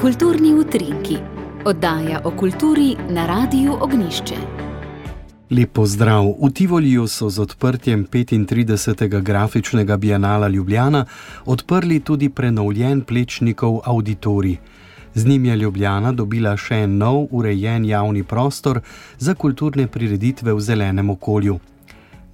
Kulturni utrinki, oddaja o kulturi na Radiu Ognišče. Lepo zdrav. V Tivoliju so z odprtjem 35. grafičnega bienala Ljubljana odprli tudi prenovljen plečnikov auditorij. Z njim je Ljubljana dobila še en nov, urejen javni prostor za kulturne prireditve v zelenem okolju.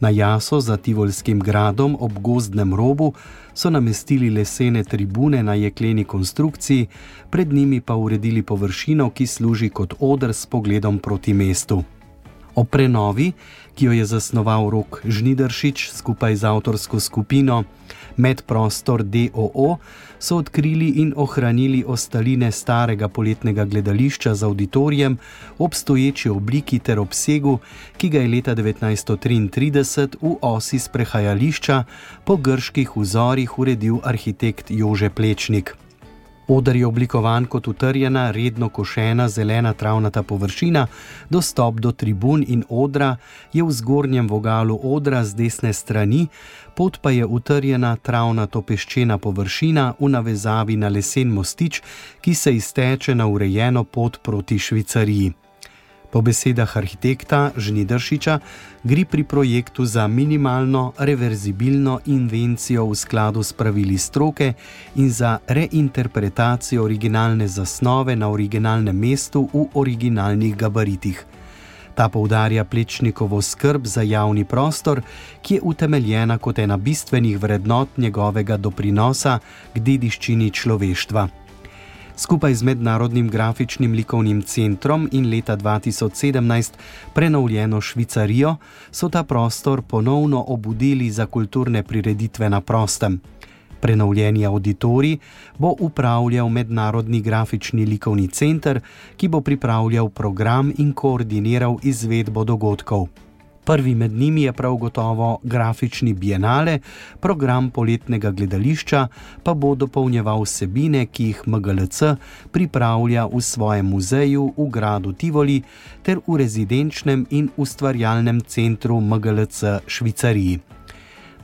Na jaso za Tivolskim gradom ob gozdnem robu so namestili lesene tribune na jekleni konstrukciji, pred njimi pa uredili površino, ki služi kot odr s pogledom proti mestu. O prenovi, ki jo je zasnoval Rok Žnidršič skupaj z avtorsko skupino Medprostor DOO, so odkrili in ohranili ostaline starega poletnega gledališča z auditorijem v obstoječi obliki ter obsegu, ki ga je leta 1933 v osi sprehajališča po grških vzorih uredil arhitekt Jože Plečnik. Odr je oblikovan kot utrjena, redno košena zelena travnata površina, dostop do tribun in odra je v zgornjem vogalu odra z desne strani, pot pa je utrjena travnato peščena površina v navezavi na lesen mostič, ki se izteče na urejeno pot proti Švicariji. Po besedah arhitekta Žnidršiča gre pri projektu za minimalno reverzibilno invencijo v skladu s pravili stroke in za reinterpretacijo originalne zasnove na originalnem mestu v originalnih gabaritih. Ta poudarja plečnikovo skrb za javni prostor, ki je utemeljena kot ena bistvenih vrednot njegovega doprinosa k dediščini človeštva. Skupaj z Mednarodnim grafičnim likovnim centrom in leta 2017 prenovljeno Švicarijo so ta prostor ponovno obudili za kulturne prireditve na prostem. Prenovljeni auditorij bo upravljal Mednarodni grafični likovni center, ki bo pripravljal program in koordiniral izvedbo dogodkov. Prvi med njimi je prav gotovo grafični bienale, program poletnega gledališča pa bo dopolnjeval vsebine, ki jih MGLC pripravlja v svojem muzeju v gradu Tivoli ter v rezidenčnem in ustvarjalnem centru MGLC Švicariji.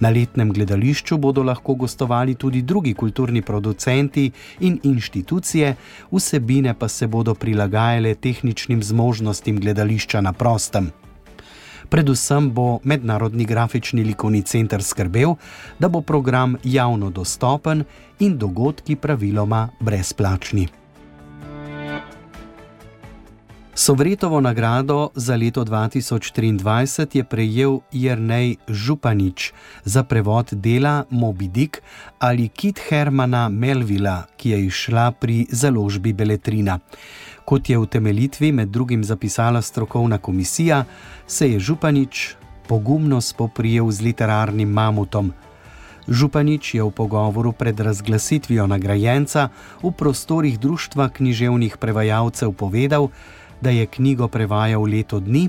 Na letnem gledališču bodo lahko gostovali tudi drugi kulturni producenti in inštitucije, vsebine pa se bodo prilagajale tehničnim zmožnostim gledališča na prostem. Predvsem bo Mednarodni grafični likovni center skrbel, da bo program javno dostopen in dogodki praviloma brezplačni. Sovretovo nagrado za leto 2023 je prejel Jrnej Županič za prevod dela Moby Dick ali Kit Hermana Melvila, ki je išla pri založbi Beletrina. Kot je v temeljitvi med drugim zapisala strokovna komisija, se je Županič pogumno spoprijel z literarnim mamutom. Županič je v pogovoru pred razglasitvijo nagrajenca v prostorih Društva književnih prevajalcev povedal, da je knjigo prevajal leto dni,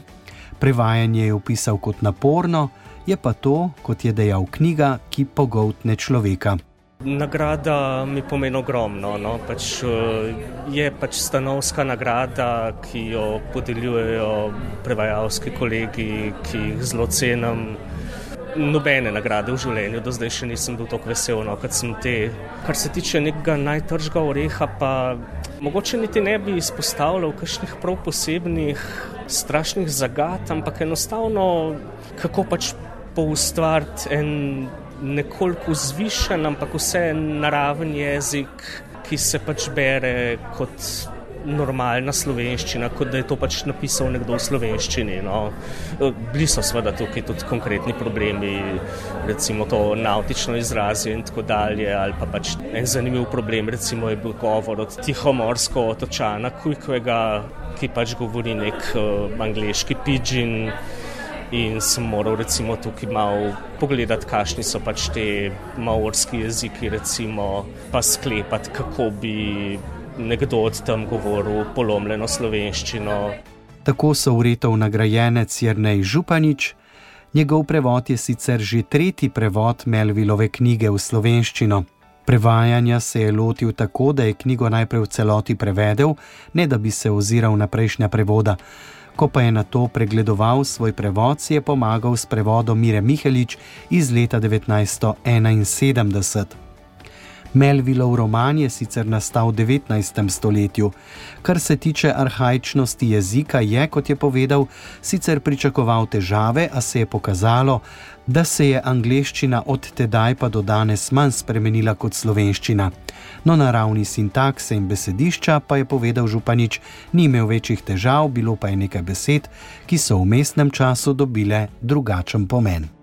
prevajanje je opisal kot naporno, je pa to, kot je dejal, knjiga, ki pogoltne človeka. Nagrada mi pomeni ogromno. No? Pač, eh, je pač stanovska nagrada, ki jo podeljujejo prevajalski kolegi, ki jih zelo cenim. Nobene nagrade v življenju do zdaj še nisem bil tako vesel, no, kot sem te. Kar se tiče nekega najtržga oreha, pa mogoče niti ne bi izpostavljal kakšnih prav posebnih strašnih zagat, ampak enostavno kako pač poustvariti en nekoliko zvišen, ampak vse naraven jezik, ki se pač bere kot normalna slovenščina, kot da je to pač napisal nekdo v slovenščini. No. Bili so seveda tukaj tudi konkretni problemi, recimo to nautično izrazijo in tako dalje, ali pa pač en zanimiv problem, recimo je bil govor od tihomorsko otočana Kujkvega, ki pač govori nek uh, angliški pidžin in sem moral recimo tukaj malo pogledati, kakšni so pač te maorski jeziki, recimo, pa sklepati, kako bi nekdo od tam govoril polomljeno slovenščino. Tako so uretov nagrajenec Jrnej Županič. Njegov prevod je sicer že tretji prevod Melvilove knjige v slovenščino. Prevajanja se je lotil tako, da je knjigo najprej v celoti prevedel, ne da bi se oziral na prejšnja prevoda. Ko pa je na to pregledoval svoj prevod, si je pomagal s prevodom Mire Mihelič iz leta 1971. Melvilov roman je sicer nastal v 19. stoletju. Kar se tiče arhajičnosti jezika, je, kot je povedal, sicer pričakoval težave, a se je pokazalo, da se je angleščina od tedaj pa do danes manj spremenila kot slovenščina. No, na ravni sintakse in besedišča pa je povedal Županič, ni imel večjih težav, bilo pa je nekaj besed, ki so v mestnem času dobile drugačen pomen.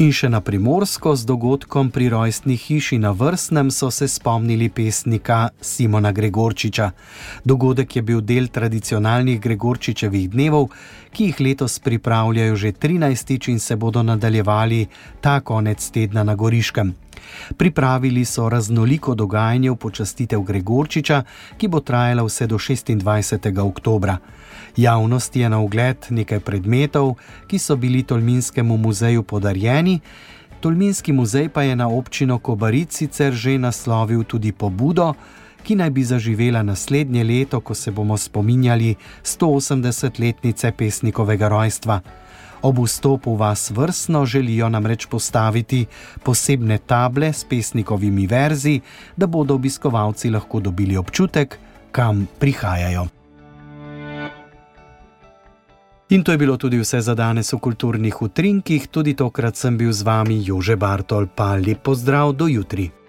In še na primorsko z dogodkom pri rojstni hiši na vrstnem so se spomnili pesnika Simona Gregorčiča. Dogodek je bil del tradicionalnih Gregorčičevih dnevov, ki jih letos pripravljajo že 13. in se bodo nadaljevali ta konec tedna na Goriškem. Pripravili so raznoliko dogajanje v počastitev Gregorčiča, ki bo trajala vse do 26. oktobra. Javnosti je na ogled nekaj predmetov, ki so bili Tolminskemu muzeju podarjeni. Tolminski muzej pa je na občino Kobaric sicer že naslovil tudi pobudo, ki naj bi zaživela naslednje leto, ko se bomo spominjali 180-letnice pesnikovega rojstva. Ob vstopu vas vrstno želijo namreč postaviti posebne table s pesnikovimi verzi, da bodo obiskovalci lahko dobili občutek, kam prihajajo. In to je bilo tudi vse za danes v kulturnih utrinkih, tudi tokrat sem bil z vami Jože Bartol, pa lep pozdrav do jutri.